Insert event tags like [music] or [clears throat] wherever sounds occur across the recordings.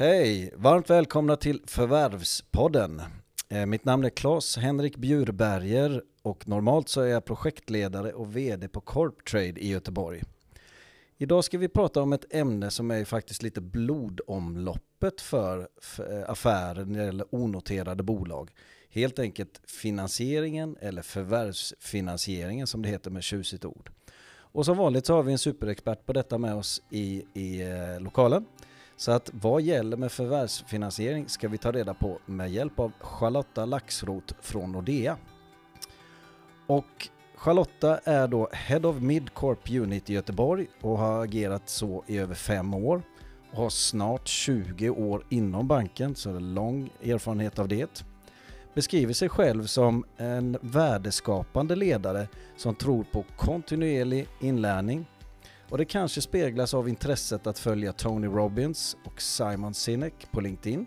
Hej! Varmt välkomna till Förvärvspodden. Eh, mitt namn är Claes Henrik Bjurberger och normalt så är jag projektledare och VD på Corptrade i Göteborg. Idag ska vi prata om ett ämne som är faktiskt lite blodomloppet för eh, affärer när det gäller onoterade bolag. Helt enkelt finansieringen eller förvärvsfinansieringen som det heter med tjusigt ord. Och som vanligt så har vi en superexpert på detta med oss i, i eh, lokalen. Så att vad gäller med förvärvsfinansiering ska vi ta reda på med hjälp av Charlotta Laxroth från Nordea. Och Charlotta är då Head of Midcorp Unit i Göteborg och har agerat så i över fem år och har snart 20 år inom banken, så det är lång erfarenhet av det. Beskriver sig själv som en värdeskapande ledare som tror på kontinuerlig inlärning och det kanske speglas av intresset att följa Tony Robbins och Simon Sinek på LinkedIn.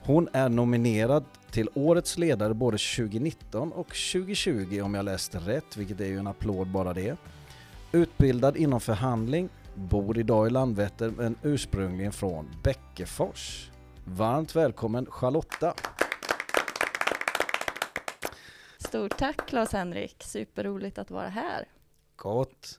Hon är nominerad till Årets ledare både 2019 och 2020 om jag läste rätt, vilket är ju en applåd bara det. Utbildad inom förhandling, bor idag i Landvetter men ursprungligen från Bäckefors. Varmt välkommen Charlotta! Stort tack Claes-Henrik, superroligt att vara här. Gott!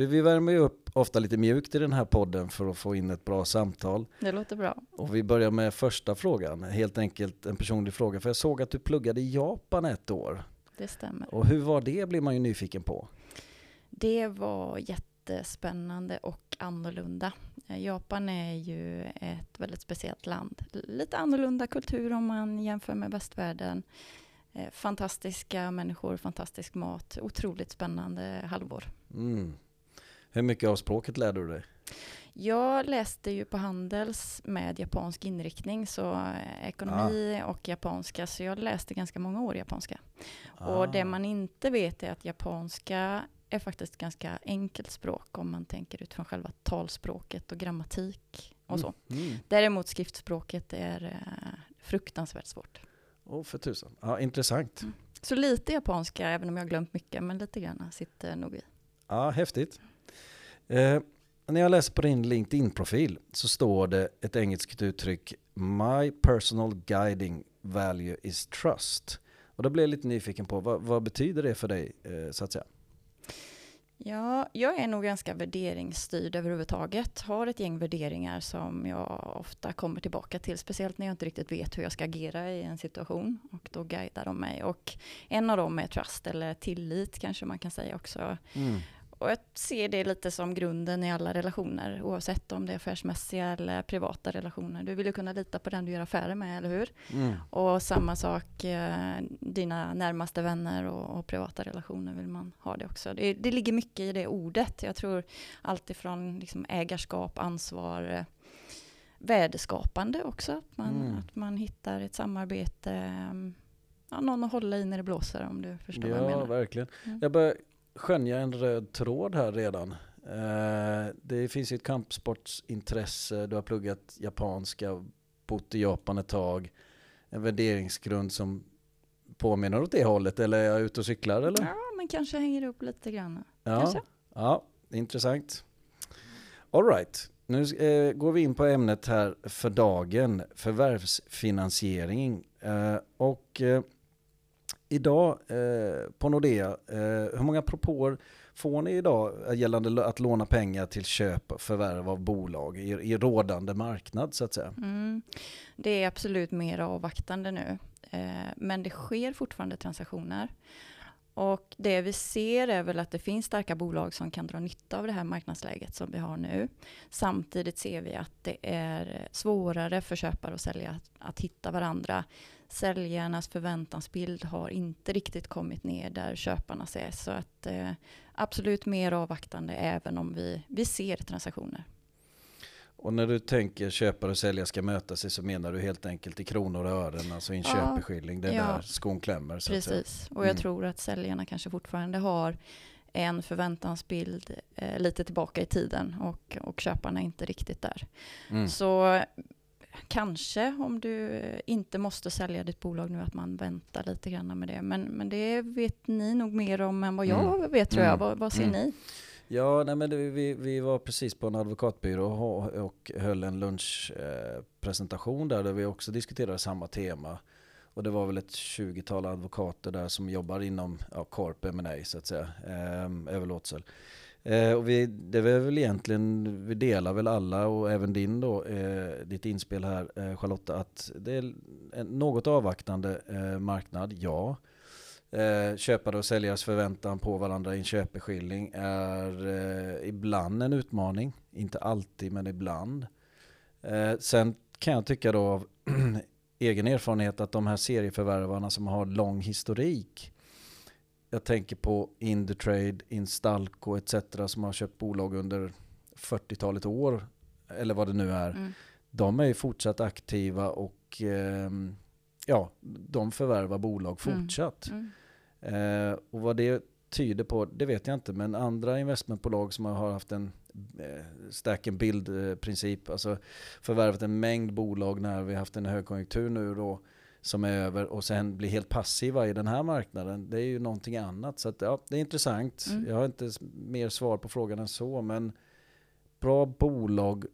Du, vi värmer ju upp ofta lite mjukt i den här podden för att få in ett bra samtal. Det låter bra. Och vi börjar med första frågan, helt enkelt en personlig fråga. För jag såg att du pluggade i Japan ett år. Det stämmer. Och hur var det, blir man ju nyfiken på. Det var jättespännande och annorlunda. Japan är ju ett väldigt speciellt land. Lite annorlunda kultur om man jämför med västvärlden. Eh, fantastiska människor, fantastisk mat, otroligt spännande halvår. Mm. Hur mycket av språket lärde du dig? Jag läste ju på Handels med japansk inriktning, så eh, ekonomi ah. och japanska, så jag läste ganska många år japanska. Ah. Och det man inte vet är att japanska är faktiskt ett ganska enkelt språk om man tänker utifrån själva talspråket och grammatik och mm. så. Mm. Däremot skriftspråket är eh, fruktansvärt svårt. Åh, oh, för tusan. Ja, intressant. Mm. Så lite japanska, även om jag har glömt mycket, men lite grann sitter nog i. Ja, häftigt. Eh, när jag läser på din LinkedIn-profil så står det ett engelskt uttryck My personal guiding value is trust. Och då blir jag lite nyfiken på vad, vad betyder det för dig eh, så att säga? Ja, jag är nog ganska värderingsstyrd överhuvudtaget. Har ett gäng värderingar som jag ofta kommer tillbaka till, speciellt när jag inte riktigt vet hur jag ska agera i en situation. Och då guidar de mig. Och en av dem är trust, eller tillit kanske man kan säga också. Mm och jag ser det lite som grunden i alla relationer, oavsett om det är affärsmässiga eller privata relationer. Du vill ju kunna lita på den du gör affärer med, eller hur? Mm. Och samma sak, eh, dina närmaste vänner och, och, privata relationer vill man ha det också. Det, det ligger mycket i det ordet. Jag tror alltifrån liksom ägarskap, ansvar, eh, värdeskapande också. Att man, mm. att man hittar ett samarbete, mm, ja, någon att hålla i när det blåser om du förstår ja, vad jag menar. Ja, verkligen. Mm. Jag börjar skönja en röd tråd här redan. Eh, det finns ju ett kampsportsintresse, du har pluggat japanska, bott i Japan ett tag. En värderingsgrund som påminner åt det hållet, eller är jag ute och cyklar eller? Ja, men kanske hänger upp lite grann. Ja, kanske? ja intressant. Alright, nu eh, går vi in på ämnet här för dagen, förvärvsfinansiering. Eh, och idag eh, på Nordea, eh, hur många propåer får ni idag eh, gällande att låna pengar till köp och förvärv av bolag i, i rådande marknad så att säga? Mm. Det är absolut mer avvaktande nu, eh, men det sker fortfarande transaktioner. Och det vi ser är väl att det finns starka bolag som kan dra nytta av det här marknadsläget som vi har nu. Samtidigt ser vi att det är svårare för köpare och säljare att, att hitta varandra säljarnas förväntansbild har inte riktigt kommit ner där köparna är. Så att eh, absolut mer avvaktande även om vi, vi ser transaktioner. Och när du tänker köpare och säljare ska möta sig så menar du helt enkelt i kronor och ören, alltså i en ja, köpeskilling, det är ja, där skon klämmer. Så precis, och jag mm. tror att säljarna kanske fortfarande har en förväntansbild eh, lite tillbaka i tiden och, och köparna är inte riktigt där. Mm. Så kanske om du inte måste sälja ditt bolag nu att man väntar lite grann med det. Men, men det vet ni nog mer om än vad jag mm. vet tror jag. Mm. Vad, vad ser mm. ni? Ja, nej men det, vi, vi var precis på en advokatbyrå och, och höll en lunchpresentation eh, där, där vi också diskuterade samma tema. Och det var väl ett 20-tal advokater där som jobbar inom ja, Corp M&A så att säga, eh, överlåtsel. Eh, och vi, det är väl egentligen, vi delar väl alla och även din då, eh, ditt inspel här eh, Charlotta, att det är en något avvaktande eh, marknad, ja. Eh, köpare och säljares förväntan på varandra i en köpeskilling är eh, ibland en utmaning. Inte alltid, men ibland. Eh, sen kan jag tycka då av [clears throat] egen erfarenhet att de här serieförvärvarna som har lång historik jag tänker på Indutrade, Instalco etc. som har köpt bolag under 40-talet år, eller vad det nu är. Mm. De är ju fortsatt aktiva och eh, ja, de förvärvar bolag mm. fortsatt. Mm. Mm. Eh, och vad det tyder på, det vet jag inte, men andra investmentbolag som har haft en eh, stack and build-princip, alltså förvärvat en mängd bolag när vi haft en högkonjunktur nu då, som är över och sen blir helt passiva i den här marknaden. Det är ju någonting annat. Så att, ja, det är intressant. Mm. Jag har inte mer svar på frågan än så, men bra bolag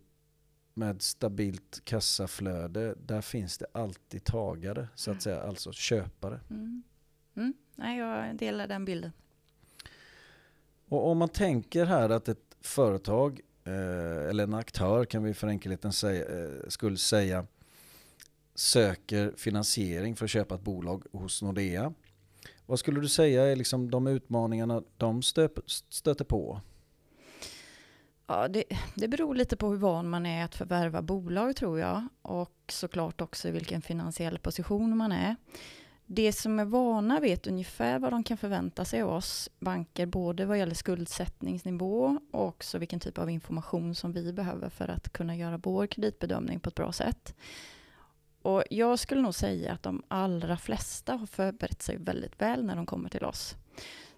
med stabilt kassaflöde, där finns det alltid tagare, så att säga, alltså köpare. Mm. Mm. Nej, jag delar den bilden. Och om man tänker här att ett företag, eh, eller en aktör kan vi för enkelhetens säga, eh, skulle säga, söker finansiering för att köpa ett bolag hos Nordea. Vad skulle du säga är liksom de utmaningarna de stöter på? Ja, det, det beror lite på hur van man är att förvärva bolag tror jag. Och såklart också vilken finansiell position man är. Det som är vana vet ungefär vad de kan förvänta sig av oss banker, både vad gäller skuldsättningsnivå och också vilken typ av information som vi behöver för att kunna göra vår kreditbedömning på ett bra sätt. Och jag skulle nog säga att de allra flesta har förberett sig väldigt väl när de kommer till oss.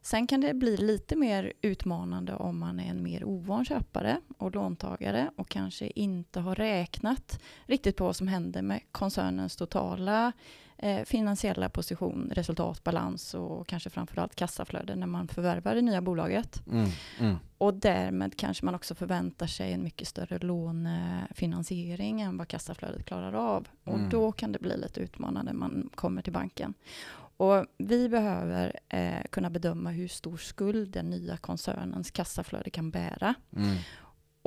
Sen kan det bli lite mer utmanande om man är en mer ovan köpare och låntagare och kanske inte har räknat riktigt på vad som händer med koncernens totala eh, finansiella position, resultat, balans och kanske framförallt kassaflöde när man förvärvar det nya bolaget. Mm, mm. Och därmed kanske man också förväntar sig en mycket större lånefinansiering än vad kassaflödet klarar av. Och mm. då kan det bli lite utmanande när man kommer till banken. Och vi behöver eh, kunna bedöma hur stor skuld den nya koncernens kassaflöde kan bära.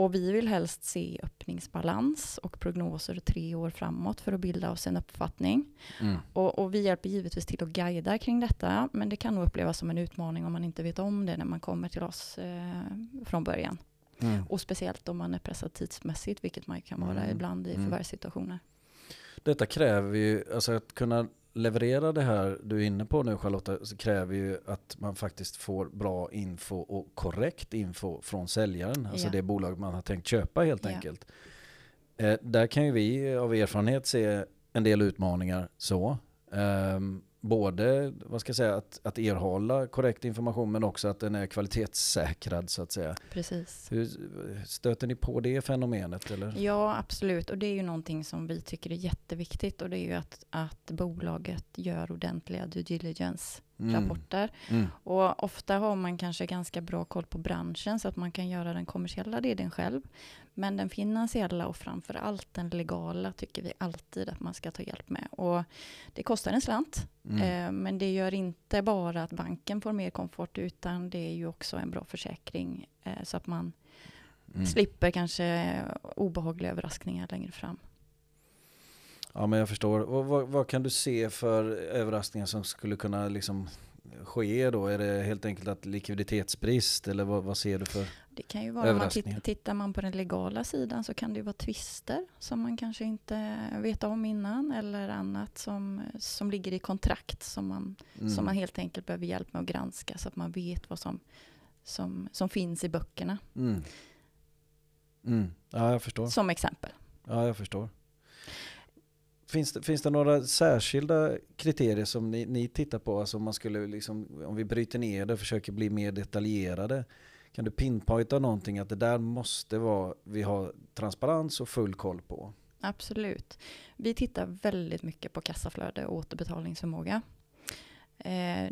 Och vi vill helst se öppningsbalans och prognoser tre år framåt för att bilda oss en uppfattning. Mm. Och, och, vi hjälper givetvis till att guida kring detta, men det kan nog upplevas som en utmaning om man inte vet om det när man kommer till oss eh, från början. Mm. Och speciellt om man är pressad tidsmässigt, vilket man kan vara mm. ibland i mm. förvärvssituationer. Detta kräver ju, alltså att kunna leverera det här du är inne på nu Charlotta, så kräver ju att man faktiskt får bra info och korrekt info från säljaren. Alltså ja. det bolag man har tänkt köpa helt ja. enkelt. Eh, där kan ju vi av erfarenhet se en del utmaningar så. Um, både vad ska jag säga, att, att erhålla korrekt information men också att den är kvalitetssäkrad så att säga. Precis. Hur, stöter ni på det fenomenet? Eller? Ja, absolut. Och det är ju någonting som vi tycker är jätteviktigt och det är ju att, att bolaget gör ordentliga due diligence. Rapporter. Mm. Och ofta har man kanske ganska bra koll på branschen så att man kan göra den kommersiella delen själv. Men den finansiella och framför allt den legala tycker vi alltid att man ska ta hjälp med. Och det kostar en slant, mm. eh, men det gör inte bara att banken får mer komfort utan det är ju också en bra försäkring eh, så att man mm. slipper kanske obehagliga överraskningar längre fram. Ja men jag förstår. Och vad, vad, kan du se för överraskningar som skulle kunna liksom ske då? Är det helt enkelt att likviditetsbrist eller vad, vad ser du för Det kan ju vara, om man tittar man på den legala sidan så kan det ju vara tvister som man kanske inte vet om innan eller annat som, som ligger i kontrakt som man, mm. som man helt enkelt behöver hjälp med att granska så att man vet vad som, som, som finns i böckerna. Mm. Mm. Ja, jag förstår. Som exempel. Ja, jag förstår. Finns det, finns det några särskilda kriterier som ni, ni tittar på? Alltså om, man skulle liksom, om vi bryter ner det och försöker bli mer detaljerade. Kan du pinpointa någonting att det där måste vara, vi har transparens och full koll på? Absolut. Vi tittar väldigt mycket på kassaflöde och återbetalningsförmåga. Eh,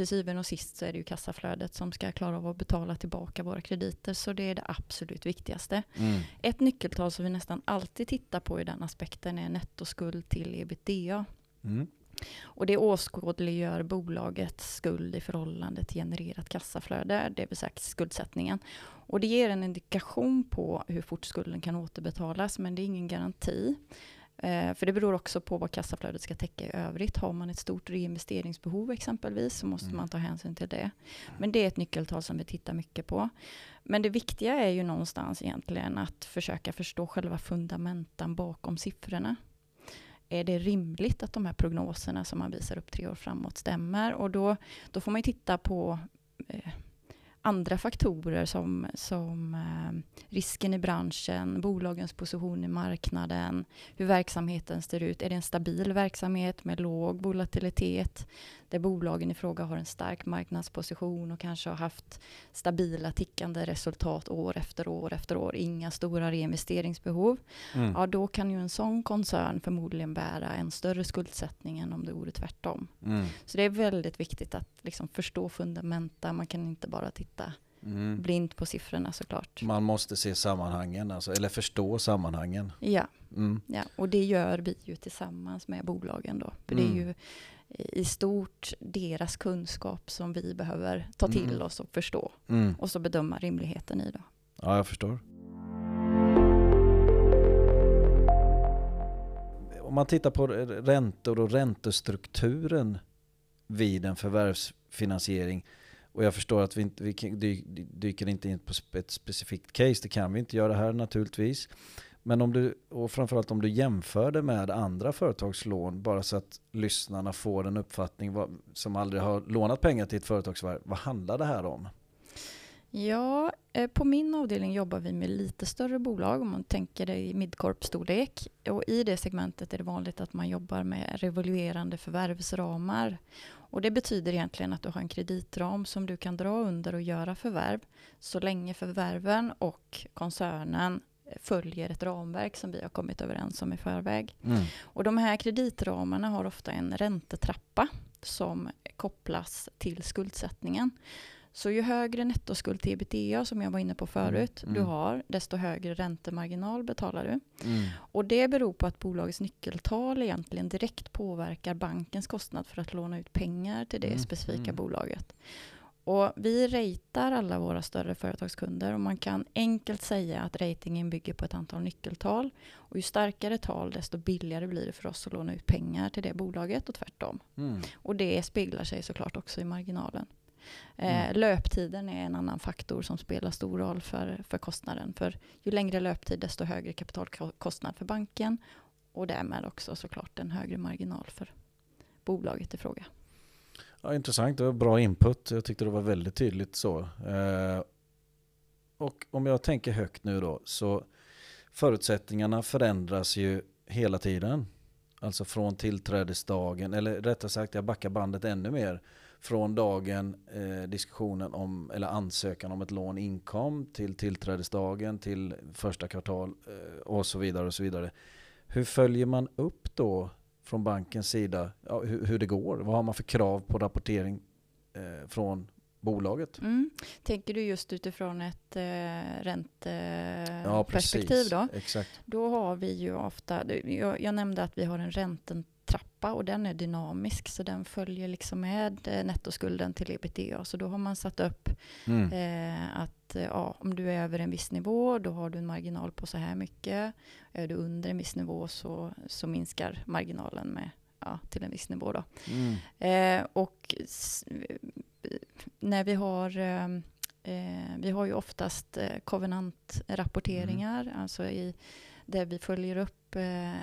till syvende och sist så är det ju kassaflödet som ska klara av att betala tillbaka våra krediter. Så det är det absolut viktigaste. Mm. Ett nyckeltal som vi nästan alltid tittar på i den aspekten är nettoskuld till ebitda. Mm. Och det åskådliggör bolagets skuld i förhållande till genererat kassaflöde, det vill säga skuldsättningen. Och det ger en indikation på hur fort skulden kan återbetalas, men det är ingen garanti. Eh, för det beror också på vad kassaflödet ska täcka i övrigt. Har man ett stort reinvesteringsbehov exempelvis så måste Mm. man ta hänsyn till det. Men det är ett nyckeltal som vi tittar mycket på. Men det viktiga är ju någonstans egentligen att försöka förstå själva fundamentan bakom siffrorna. Är det rimligt att de här prognoserna som man visar upp tre år framåt stämmer? Och då, då får man ju titta på eh, andra faktorer som, som eh, risken i branschen, bolagens position i marknaden, hur verksamheten ser ut. Är det en stabil verksamhet med låg volatilitet? Där bolagen i fråga har en stark marknadsposition och kanske har haft stabila tickande resultat år efter år efter år. Inga stora reinvesteringsbehov. Mm. Ja, då kan ju en sån koncern förmodligen bära en större skuldsättning än om det vore tvärtom. Mm. Så det är väldigt viktigt att liksom förstå fundamenta. Man kan inte bara titta Mm. blint på siffrorna såklart. Man måste se sammanhangen, alltså, eller förstå sammanhangen. Ja, Mm. ja, och det gör vi ju tillsammans med bolagen då. För det är Mm. ju i stort deras kunskap som vi behöver ta till Mm. oss och förstå. Mm. Och så bedöma rimligheten i det. Ja, jag förstår. Om man tittar på räntor och räntestrukturen vid en förvärvsfinansiering och jag förstår att vi, inte, vi dyker inte in på ett specifikt case, det kan vi inte göra här naturligtvis. Men om du, och framförallt om du jämför det med andra företagslån, bara så att lyssnarna får en uppfattning vad, som aldrig har lånat pengar till ett företagsvarv. Vad handlar det här om? Ja, eh, på min avdelning jobbar vi med lite större bolag om man tänker det i midcorp-storlek. Och i det segmentet är det vanligt att man jobbar med revolverande förvärvsramar. Och det betyder egentligen att du har en kreditram som du kan dra under och göra förvärv så länge förvärven och koncernen följer ett ramverk som vi har kommit överens om i förväg. Mm. Och de här kreditramarna har ofta en räntetrappa som kopplas till skuldsättningen. Så ju högre nettoskuld till ebitda som jag var inne på förut Mm, du mm. har, desto högre räntemarginal betalar du. Mm. Och det beror på att bolagets nyckeltal egentligen direkt påverkar bankens kostnad för att låna ut pengar till det Mm, specifika mm. bolaget. Och vi ratear alla våra större företagskunder och man kan enkelt säga att ratingen bygger på ett antal nyckeltal. Och ju starkare tal desto billigare blir det för oss att låna ut pengar till det bolaget och tvärtom. Mm. Och det speglar sig såklart också i marginalen. Eh, Mm. löptiden är en annan faktor som spelar stor roll för, för kostnaden. För ju längre löptid desto högre kapitalkostnad för banken och därmed också såklart en högre marginal för bolaget i fråga. Ja, intressant, det var bra input. Jag tyckte det var väldigt tydligt så. Eh, och om jag tänker högt nu då, så förutsättningarna förändras ju hela tiden. Alltså från tillträdesdagen, eller rättare sagt jag backar bandet ännu mer. Från dagen eh, diskussionen om, eller ansökan om ett lån inkom till tillträdesdagen, till första kvartal eh, och så vidare och så vidare. Hur följer man upp då från bankens sida ja, hur, hur det går? Vad har man för krav på rapportering eh, från bolaget? Mm. Tänker du just utifrån ett eh, Ja, ränteperspektiv precis. då? Exakt. Då har vi ju ofta, jag, jag nämnde att vi har en räntetrappa och den är dynamisk så den följer liksom med eh, nettoskulden till ebitda. Så då har man satt upp Mm. eh, att eh, ja, om du är över en viss nivå då har du en marginal på så här mycket. Är du under en viss nivå så, så minskar marginalen med, ja, till en viss nivå. Då. Mm. Eh, och s- när vi har eh, eh, vi har ju oftast eh, kovenantrapporteringar, alltså i, där vi följer upp eh,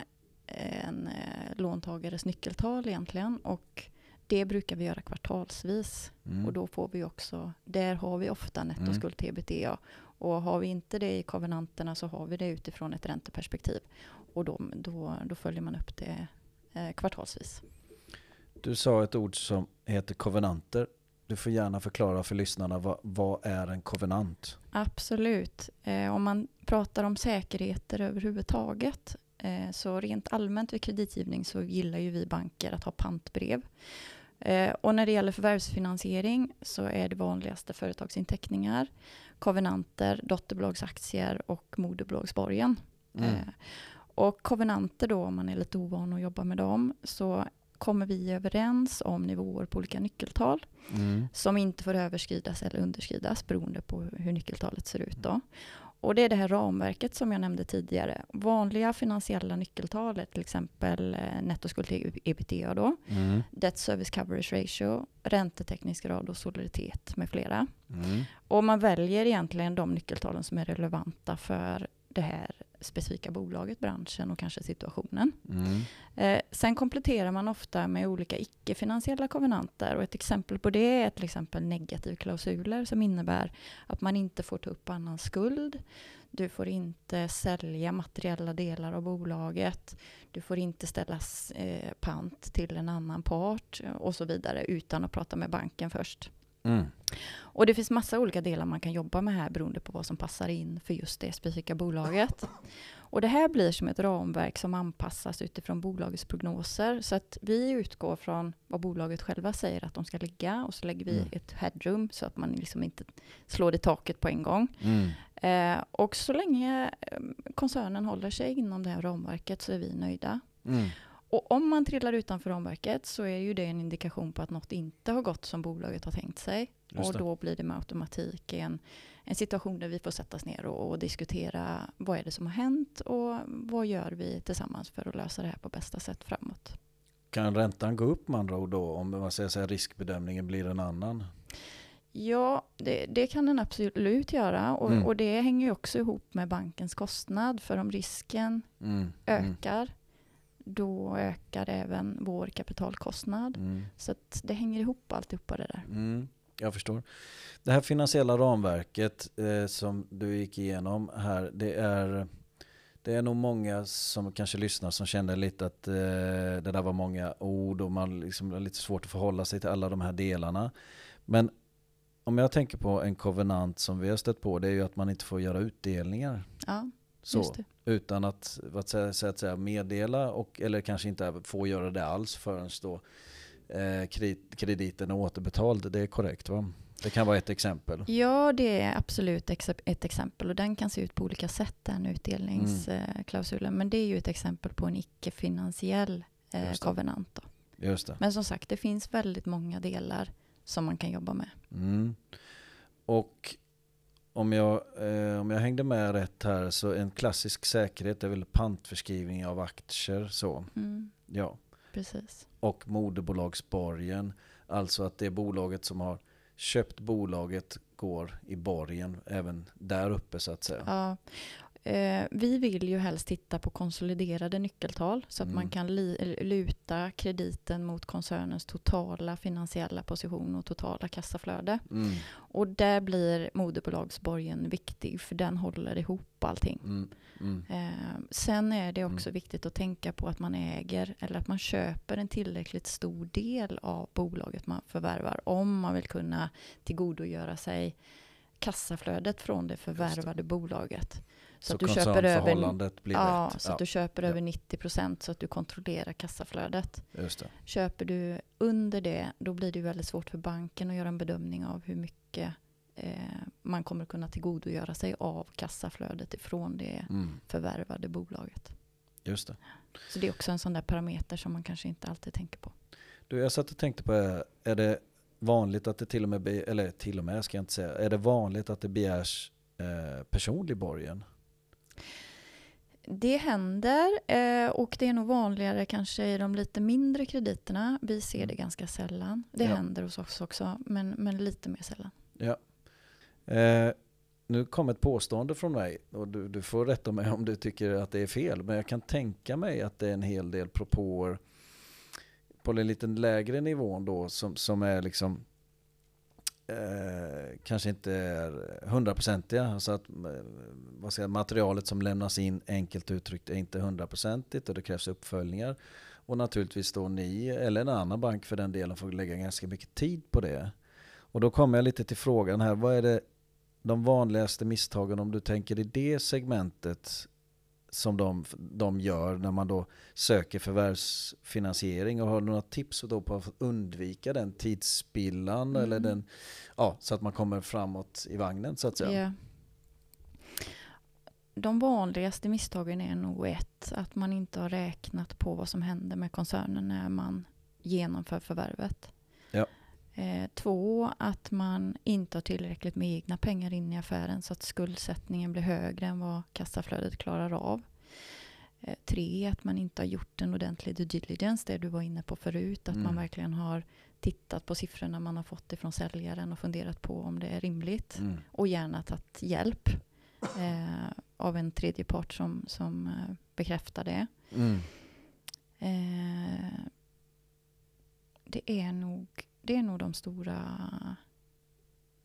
en eh, låntagares nyckeltal egentligen. Och det brukar vi göra kvartalsvis. Mm. Och då får vi också, där har vi ofta nettoskuld till ebitda. Och har vi inte det i kovenanterna så har vi det utifrån ett ränteperspektiv. Och då, då, då följer man upp det eh, kvartalsvis. Du sa ett ord som heter kovenanter. Du får gärna förklara för lyssnarna vad, vad är en kovenant? Absolut. Eh, om man pratar om säkerheter överhuvudtaget så rent allmänt vid kreditgivning så gillar ju vi banker att ha pantbrev. Eh, och när det gäller förvärvsfinansiering så är det vanligaste företagsinteckningar, kovenanter, dotterbolagsaktier och moderbolagsborgen. Mm. Eh, och kovenanter då, om man är lite ovan att jobba med dem, så kommer vi överens om nivåer på olika nyckeltal Mm. som inte får överskridas eller underskridas beroende på hur nyckeltalet ser ut. Då. Och det är det här ramverket som jag nämnde tidigare. Vanliga finansiella nyckeltal till exempel eh, nettoskuld till ebitda då, Mm. debt service coverage ratio, räntetäckningsgrad och soliditet med flera. Mm. Och man väljer egentligen de nyckeltalen som är relevanta för det här specifika bolaget, branschen och kanske situationen. Mm. Eh, sen kompletterar man ofta med olika icke-finansiella kovenanter och ett exempel på det är till exempel negativklausuler som innebär att man inte får ta upp annan skuld. Du får inte sälja materiella delar av bolaget. Du får inte ställa eh, pant till en annan part och så vidare utan att prata med banken först. Mm. Och det finns massa olika delar man kan jobba med här beroende på vad som passar in för just det specifika bolaget. [laughs] Och det här blir som ett ramverk som anpassas utifrån bolagets prognoser. Så att vi utgår från vad bolaget själva säger att de ska ligga och så lägger vi Mm. ett headroom så att man liksom inte slår i taket på en gång. Mm. Eh, och så länge eh, koncernen håller sig inom det här ramverket så är vi nöjda. Mm. Och om man trillar utanför ramverket så är ju det en indikation på att något inte har gått som bolaget har tänkt sig. Och då blir det med automatik en, en situation där vi får sätta oss ner och, och diskutera vad är det som har hänt och vad gör vi tillsammans för att lösa det här på bästa sätt framåt. Kan räntan gå upp med andra ord då om man säger så här, riskbedömningen blir en annan? Ja, det, det kan den absolut göra och, Mm. och det hänger ju också ihop med bankens kostnad. För om risken Mm. Mm. ökar, då ökar även vår kapitalkostnad. Mm. Så det hänger ihop alltihopa det där. Mm, jag förstår. Det här finansiella ramverket eh, som du gick igenom här, det är, det är nog många som kanske lyssnar som känner lite att eh, det där var många ord och man liksom har lite svårt att förhålla sig till alla de här delarna. Men om jag tänker på en kovenant som vi har stött på, det är ju att man inte får göra utdelningar. Ja, Så, utan att, vad säga, så att säga meddela och, eller kanske inte får göra det alls förrän då eh, kredit, krediten är återbetald. Det är korrekt va? Det kan vara ett exempel. Ja, det är absolut ett exempel och den kan se ut på olika sätt den utdelningsklausulen. Men det är ju ett exempel på en icke-finansiell eh, kovenant. Då. Just det. Men som sagt, det finns väldigt många delar som man kan jobba med. Mm. Och om jag, eh, om jag hängde med rätt här så en klassisk säkerhet är väl pantförskrivning av aktier. Så. Mm, Ja. precis. Och moderbolagsborgen. Alltså att det bolaget som har köpt bolaget går i borgen även där uppe så att säga. Ja. Eh, vi vill ju helst titta på konsoliderade nyckeltal så att Mm. man kan luta krediten mot koncernens totala finansiella position och totala kassaflöde. Mm. Och där blir moderbolagsborgen viktig för den håller ihop allting. Mm. Mm. Eh, sen är det också viktigt att tänka på att man äger eller att man köper en tillräckligt stor del av bolaget man förvärvar om man vill kunna tillgodogöra sig kassaflödet från det förvärvade bolaget. Så, att du köper över, blir ja, rätt. så att du köper Ja. över 90 procent så att du kontrollerar kassaflödet. Köper du under det, då blir det väldigt svårt för banken att göra en bedömning av hur mycket eh, man kommer kunna tillgodogöra sig av kassaflödet ifrån det Mm. förvärvade bolaget. Just det. Så det är också en sån där parameter som man kanske inte alltid tänker på. Du, jag satt och tänkte på, eh, är det vanligt att det till och med, eller till och med ska jag inte säga, är det vanligt att det begärs eh, personlig borgen? Det händer eh, och det är nog vanligare kanske i de lite mindre krediterna. Vi ser det ganska sällan. Det Ja. händer hos oss också, men, men lite mer sällan. Ja. Eh, nu kom ett påstående från mig och du, du får rätta mig om du tycker att det är fel. Men jag kan tänka mig att det är en hel del propåer på den lite lägre nivån då som, som är liksom eh, kanske inte är hundraprocentiga. Alltså att eh, vad ska jag, materialet som lämnas in enkelt uttryckt är inte hundraprocentigt och det krävs uppföljningar. Och naturligtvis då ni eller en annan bank för den delen får lägga ganska mycket tid på det. Och då kommer jag lite till frågan här, vad är det de vanligaste misstagen om du tänker i det segmentet som de, de gör när man då söker förvärvsfinansiering och har du några tips då på att undvika den tidsspillan Mm. eller den, ja, så att man kommer framåt i vagnen så att säga? Ja. De vanligaste misstagen är nog ett, att man inte har räknat på vad som händer med koncernen när man genomför förvärvet. Ja. Eh, två, att man inte har tillräckligt med egna pengar in i affären så att skuldsättningen blir högre än vad kassaflödet klarar av. Eh, tre, att man inte har gjort en ordentlig due diligence, det du var inne på förut. Att Mm. man verkligen har tittat på siffrorna man har fått ifrån säljaren och funderat på om det är rimligt Mm. och gärna tagit hjälp eh, av en tredje part som, som eh, bekräftar det. Mm. Eh, det, är nog, det är nog de stora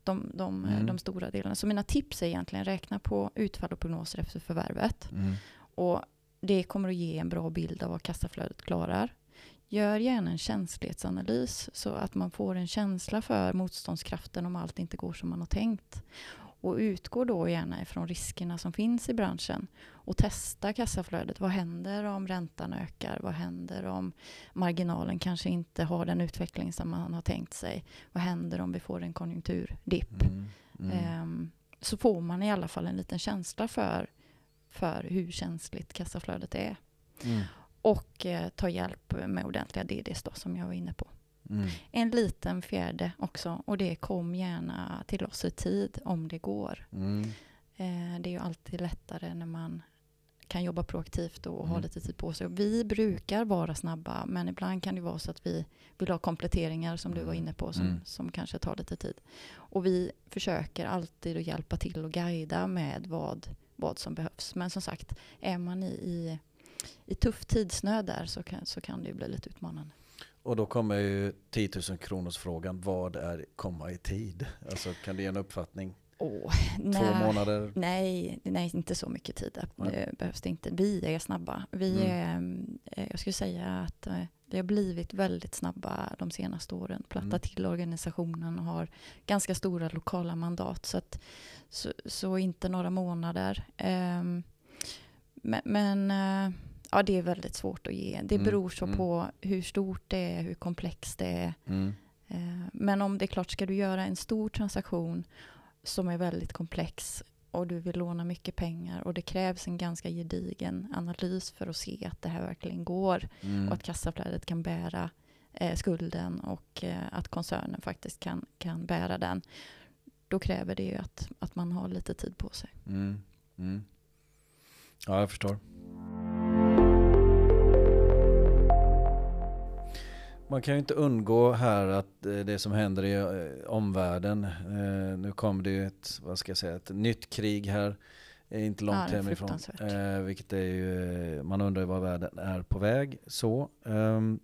de, de, Mm. de stora delarna. Så mina tips är egentligen räkna på utfall och prognoser efter förvärvet. Mm. Och det kommer att ge en bra bild av vad kassaflödet klarar. Gör gärna en känslighetsanalys så att man får en känsla för motståndskraften om allt inte går som man har tänkt. Och utgå då gärna ifrån riskerna som finns i branschen och testa kassaflödet. Vad händer om räntan ökar? Vad händer om marginalen kanske inte har den utveckling som man har tänkt sig? Vad händer om vi får en konjunkturdipp? Mm. Mm. Ehm, så får man i alla fall en liten känsla för, för hur känsligt kassaflödet är. Mm. Och eh, ta hjälp med ordentliga DDs då, som jag var inne på. Mm. En liten fjärde också, och det kom gärna till oss i tid om det går. Mm. Eh, det är ju alltid lättare när man kan jobba proaktivt och ha Mm. lite tid på sig. Vi brukar vara snabba, men ibland kan det vara så att vi vill ha kompletteringar som du var inne på, som, Mm. som kanske tar lite tid. Och vi försöker alltid att hjälpa till och guida med vad, vad som behövs. Men som sagt, är man i, i, i tuff tidsnöd där så kan, så kan det ju bli lite utmanande. Och då kommer ju 10 000 kronors frågan. Vad är komma i tid? Alltså kan du ge en uppfattning? Åh, Två nej. månader? Nej, nej, inte så mycket tid. Nej. Det behövs det inte. Vi är snabba. Vi Mm. är, eh, jag skulle säga att eh, vi har blivit väldigt snabba de senaste åren. Platta Mm. till organisationen och har ganska stora lokala mandat. Så, att, så, så inte några månader. Ehm, men men eh, ja, det är väldigt svårt att ge. Det Mm, beror så mm. på hur stort det är, hur komplext det är. Mm. Eh, Men om det är klart, ska du göra en stor transaktion som är väldigt komplex och du vill låna mycket pengar och det krävs en ganska gedigen analys för att se att det här verkligen går Mm. och att kassaflödet kan bära eh, skulden och eh, att koncernen faktiskt kan, kan bära den. Då kräver det ju att, att man har lite tid på sig. Mm. Mm. Ja, jag förstår. Man kan ju inte undgå här att eh, det som händer i eh, omvärlden, eh, nu kommer det ju ett, vad ska jag säga, ett nytt krig här, inte Ja, långt är hemifrån. vilket är ju, man undrar ju var världen är på väg. Så. ehm,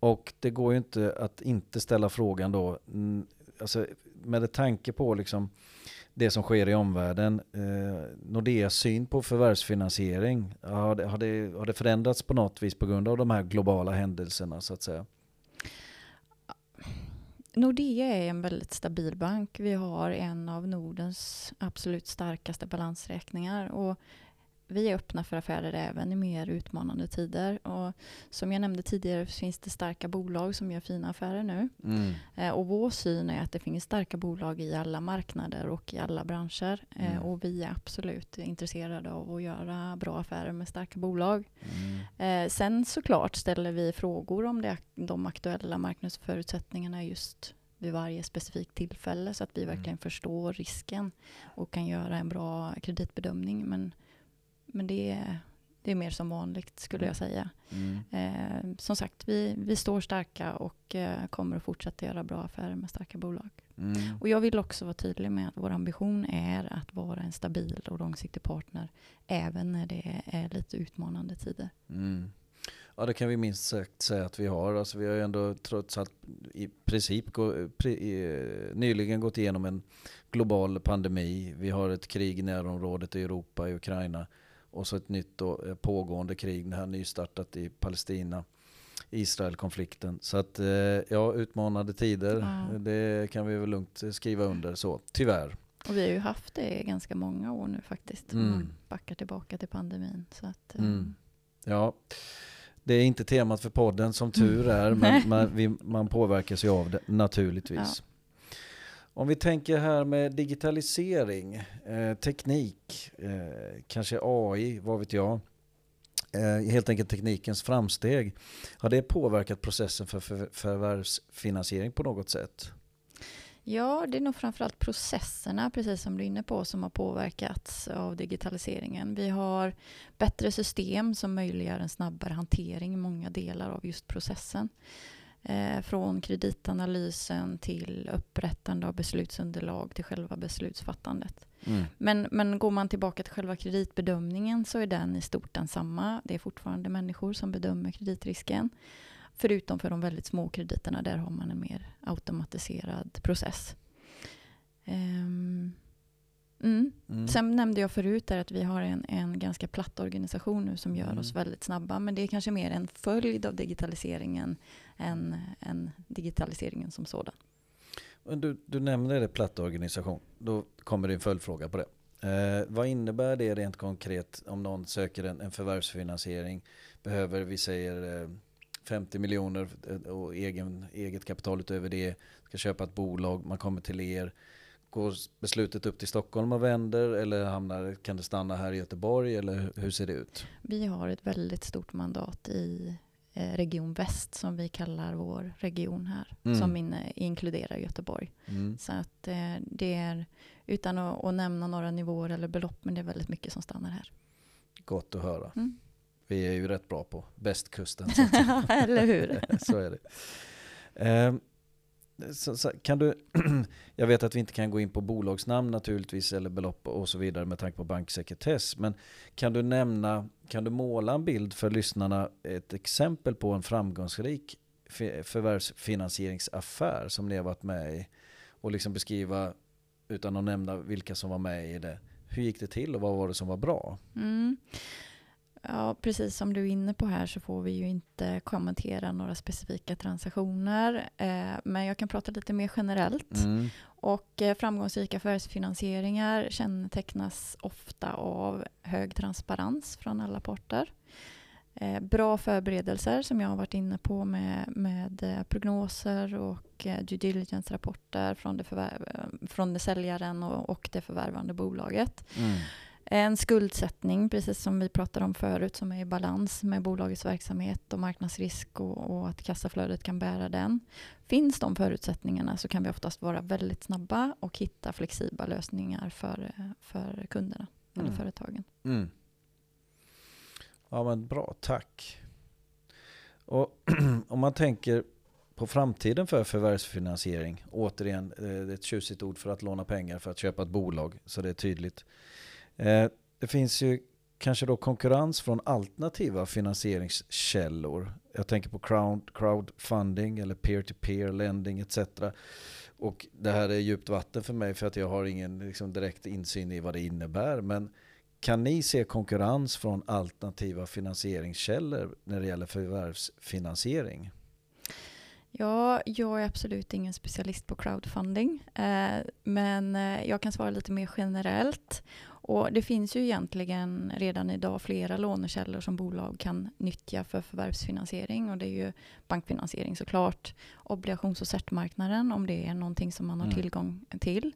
och det går ju inte att inte ställa frågan då, alltså, med tanke på liksom det som sker i omvärlden. Eh, Nordeas syn på förvärvsfinansiering, har det, har, det, har det förändrats på något vis på grund av de här globala händelserna så att säga? Nordea är en väldigt stabil bank. Vi har en av Nordens absolut starkaste balansräkningar. Och vi är öppna för affärer även i mer utmanande tider. Och som jag nämnde tidigare finns det starka bolag som gör fina affärer nu. Mm. Eh, och vår syn är att det finns starka bolag i alla marknader och i alla branscher. Eh, Mm. och vi är absolut intresserade av att göra bra affärer med starka bolag. Mm. Eh, sen såklart ställer vi frågor om det, de aktuella marknadsförutsättningarna just vid varje specifikt tillfälle så att vi Mm. verkligen förstår risken och kan göra en bra kreditbedömning. Men, men det, är, det är mer som vanligt skulle Mm. jag säga. Mm. Eh, som sagt, vi, vi står starka och eh, kommer att fortsätta göra bra affärer med starka bolag. Mm. Och jag vill också vara tydlig med att vår ambition är att vara en stabil och långsiktig partner även när det är lite utmanande tider. Mm. Ja det kan vi minst sagt säga att vi har. Alltså, vi har ju ändå trots allt i princip gå, pre, i, nyligen gått igenom en global pandemi. Vi har ett krig i närområdet i Europa, i Ukraina. Och så ett nytt då, eh, pågående krig, det här nystartat i Palestina. Israel-konflikten. Så att eh, ja, utmanande tider. Ja. Det kan vi väl lugnt skriva under så, tyvärr. Och vi har ju haft det i ganska många år nu faktiskt. Om Mm. man backar tillbaka till pandemin. Så att, eh, Mm. Ja, det är inte temat för podden som [laughs] tur är, men man, vi, man påverkas ju av det naturligtvis. Om vi tänker här med digitalisering, eh, teknik, eh, kanske AI, vad vet jag. Eh, helt enkelt teknikens framsteg. Har det påverkat processen för för förvärvsfinansiering på något sätt? Ja, det är nog framförallt processerna, precis som du är inne på, som har påverkats av digitaliseringen. Vi har bättre system som möjliggör en snabbare hantering i många delar av just processen. Eh, från kreditanalysen till upprättande av beslutsunderlag till själva beslutsfattandet. Mm. Men, men går man tillbaka till själva kreditbedömningen så är den i stort densamma. Det är fortfarande människor som bedömer kreditrisken. Förutom för de väldigt små krediterna, där har man en mer automatiserad process. Ehm, mm. Mm. Sen nämnde jag förut att vi har en, en ganska platt organisation nu som gör Mm. oss väldigt snabba. Men det är kanske mer en följd av digitaliseringen än, än digitaliseringen som sådan. Du, du nämnde det platt organisation. Då kommer det en följdfråga på det. Eh, vad innebär det rent konkret om någon söker en, en förvärvsfinansiering? Behöver vi säger eh, 50 miljoner eh, och egen, eget kapital utöver det. Ska köpa ett bolag, man kommer till er. Går beslutet upp till Stockholm och vänder eller hamnar, kan det stanna här i Göteborg eller hur- ser det ut? Vi har ett väldigt stort mandat i eh, Region Väst som vi kallar vår region här. Mm. Som inne, inkluderar Göteborg. Mm. Så att eh, det är, utan att, att nämna några nivåer eller belopp, men det är väldigt mycket som stannar här. Gott att höra. Mm. Vi är ju rätt bra på västkusten. [laughs] eller hur? [laughs] så är det. Ehm, så, så, kan du, [clears throat] jag vet att vi inte kan gå in på bolagsnamn naturligtvis eller belopp och så vidare med tanke på banksekretess. Men kan du nämna, kan du måla en bild för lyssnarna, ett exempel på en framgångsrik förvärvsfinansieringsaffär som ni har varit med i och liksom beskriva utan att nämna vilka som var med i det. Hur gick det till och vad var det som var bra? Mm. Ja, precis som du är inne på här så får vi ju inte kommentera några specifika transaktioner. Eh, men jag kan prata lite mer generellt. Mm. Och eh, framgångsrika förvärvsfinansieringar kännetecknas ofta av hög transparens från alla parter. Eh, bra förberedelser som jag har varit inne på med, med eh, prognoser och eh, due diligence-rapporter från det, eh, från det säljaren och, och det förvärvande bolaget. Mm. En skuldsättning, precis som vi pratade om förut, som är i balans med bolagets verksamhet och marknadsrisk och, och att kassaflödet kan bära den. Finns de förutsättningarna så kan vi oftast vara väldigt snabba och hitta flexibla lösningar för, för kunderna eller Mm. företagen. Mm. Ja men bra, tack. Och [clears throat] om man tänker på framtiden för förvärvsfinansiering, återigen eh, det är ett tjusigt ord för att låna pengar för att köpa ett bolag, så det är tydligt. Eh, det finns ju kanske då konkurrens från alternativa finansieringskällor. Jag tänker på crowd, crowdfunding eller peer-to-peer lending etc. Och det här är djupt vatten för mig för att jag har ingen liksom, direkt insyn i vad det innebär. Men kan ni se konkurrens från alternativa finansieringskällor när det gäller förvärvsfinansiering? Ja, jag är absolut ingen specialist på crowdfunding, eh, men eh, jag kan svara lite mer generellt. Och det finns ju egentligen redan idag flera lånekällor som bolag kan nyttja för förvärvsfinansiering och det är ju bankfinansiering såklart, obligations och certmarknaden om det är någonting som man har Mm. tillgång till.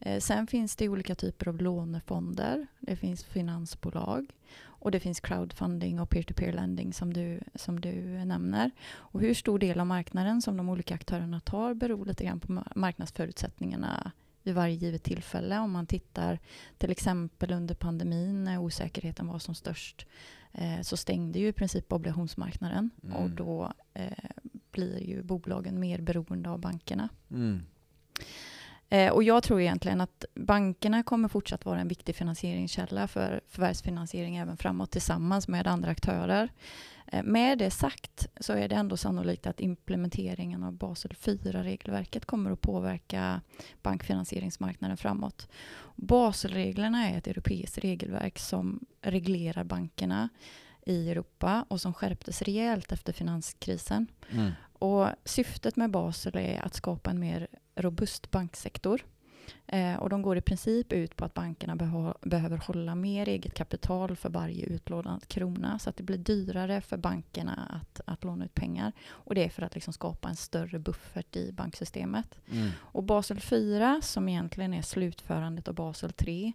Eh, sen finns det olika typer av lånefonder, det finns finansbolag och det finns crowdfunding och peer-to-peer lending som du, som du nämner. Och hur stor del av marknaden som de olika aktörerna tar beror lite grann på ma- marknadsförutsättningarna vid varje givet tillfälle. Om man tittar till exempel under pandemin när osäkerheten var som störst eh, så stängde ju i princip obligationsmarknaden Mm. och då eh, blir ju bolagen mer beroende av bankerna. Mm. Eh, och jag tror egentligen att bankerna kommer fortsatt vara en viktig finansieringskälla för förvärvsfinansiering även framåt tillsammans med andra aktörer. Eh, med det sagt så är det ändå sannolikt att implementeringen av Basel 4-regelverket kommer att påverka bankfinansieringsmarknaden framåt. Baselreglerna är ett europeiskt regelverk som reglerar bankerna i Europa och som skärptes rejält efter finanskrisen. Mm. Och syftet med Basel är att skapa en mer robust banksektor. Eh, och de går i princip ut på att bankerna beho- behöver hålla mer eget kapital för varje utlånad krona. Så att det blir dyrare för bankerna att, att låna ut pengar. Och det är för att liksom skapa en större buffert i banksystemet. Mm. Och Basel 4, som egentligen är slutförandet av Basel 3, eh,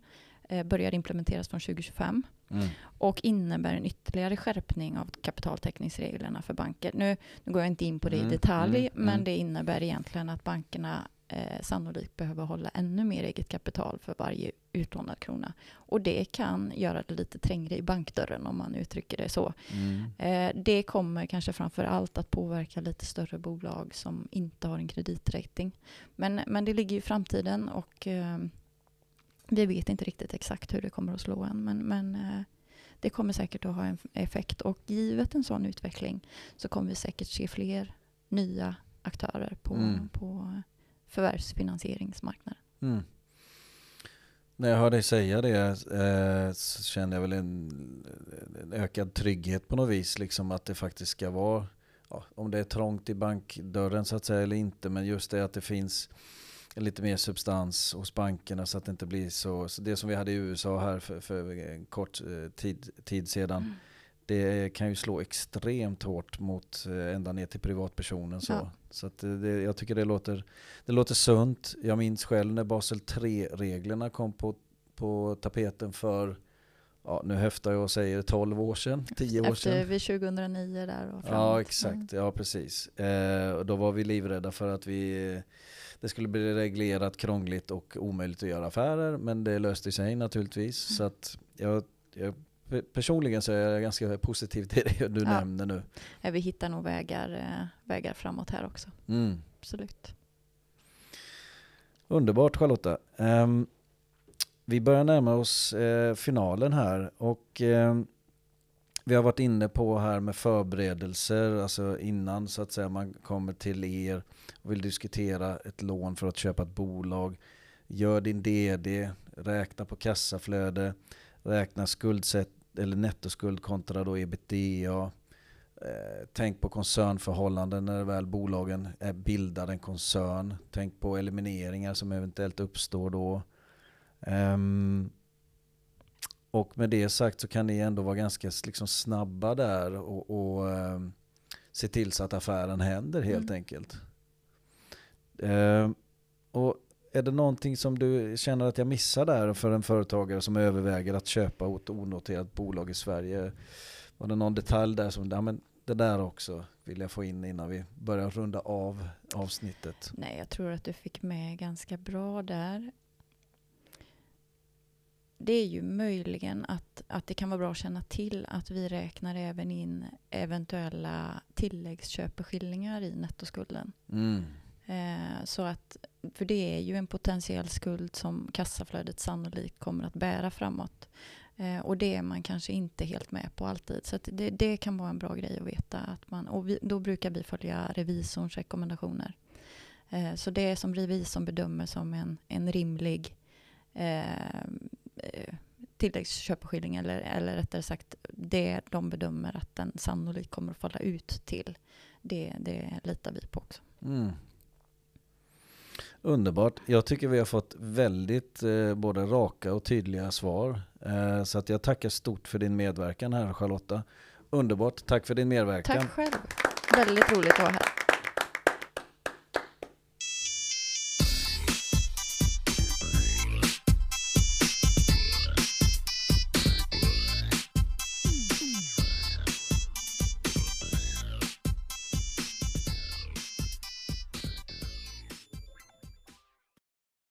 börjar implementeras från 2025 Mm. och innebär en ytterligare skärpning av kapitaltäckningsreglerna för banker. Nu, nu går jag inte in på det Mm, i detalj, mm, men mm. det innebär egentligen att bankerna eh, sannolikt behöver hålla ännu mer eget kapital för varje utlånad krona. Och det kan göra det lite trängre i bankdörren om man uttrycker det så. Mm. Eh, det kommer kanske framför allt att påverka lite större bolag som inte har en kreditrating. Men, men det ligger i framtiden och eh, vi vet inte riktigt exakt hur det kommer att slå än. Men, men eh, det kommer säkert att ha en effekt och givet en sån utveckling så kommer vi säkert se fler nya aktörer på, Mm. på förvärvsfinansieringsmarknaden. Mm. När jag hör dig säga det eh, så känner jag väl en, en ökad trygghet på något vis. Liksom att det faktiskt ska vara, ja, om det är trångt i bankdörren så att säga eller inte, men just det att det finns lite mer substans hos bankerna så att det inte blir så, så det som vi hade i USA här för, för en kort eh, tid, tid sedan. Mm. Det kan ju slå extremt hårt mot eh, ända ner till privatpersonen. Så, Ja. så att eh, det, jag tycker det låter, det låter sunt. Jag minns själv när Basel 3-reglerna kom på, på tapeten för, ja, nu höftar jag och säger 12 år sedan, 10 år Efter sedan. vid 2009 där och framåt. Ja exakt, ja precis. Eh, och då var vi livrädda för att vi, det skulle bli reglerat, krångligt och omöjligt att göra affärer. Men det löste sig naturligtvis. Mm. Så att jag, jag, pe- personligen så är jag ganska positiv till det du Ja. nämner nu. Vi hittar nog vägar, eh, vägar framåt här också. Mm. Absolut. Underbart Charlotta. Ehm, vi börjar närma oss eh, finalen här och ehm, vi har varit inne på här med förberedelser, alltså innan så att säga man kommer till er och vill diskutera ett lån för att köpa ett bolag. Gör din DD, räkna på kassaflöde, räkna skuldsätt eller nettoskuld kontra då ebitda. Eh, tänk på koncernförhållanden när väl bolagen är bildar en koncern. Tänk på elimineringar som eventuellt uppstår då. Ehm, och med det sagt så kan ni ändå vara ganska liksom snabba där och, och ehm, se till så att affären händer helt Mm. enkelt. Ehm, och är det någonting som du känner att jag missar där för en företagare som överväger att köpa ett onoterat bolag i Sverige? Var det någon detalj där som, ja men det där också vill jag få in innan vi börjar runda av avsnittet. Nej, jag tror att du fick med ganska bra där. Det är ju möjligen att, att det kan vara bra att känna till att vi räknar även in eventuella tilläggsköpeskillingar i nettoskulden. Mm. Eh, så att, för det är ju en potentiell skuld som kassaflödet sannolikt kommer att bära framåt. Eh, och det är man kanske inte helt med på alltid. Så det, det kan vara en bra grej att veta. Att man, och vi, då brukar vi följa revisorns rekommendationer. Eh, så det som revisorn bedömer som en, en rimlig eh, tilläggsköpeskilling eller, eller rättare sagt det de bedömer att den sannolikt kommer att falla ut till. Det, det litar vi på också. Mm. Underbart. Jag tycker vi har fått väldigt eh, både raka och tydliga svar. Eh, så att jag tackar stort för din medverkan här Charlotta. Underbart. Tack för din medverkan. Tack själv. Väldigt roligt att vara här.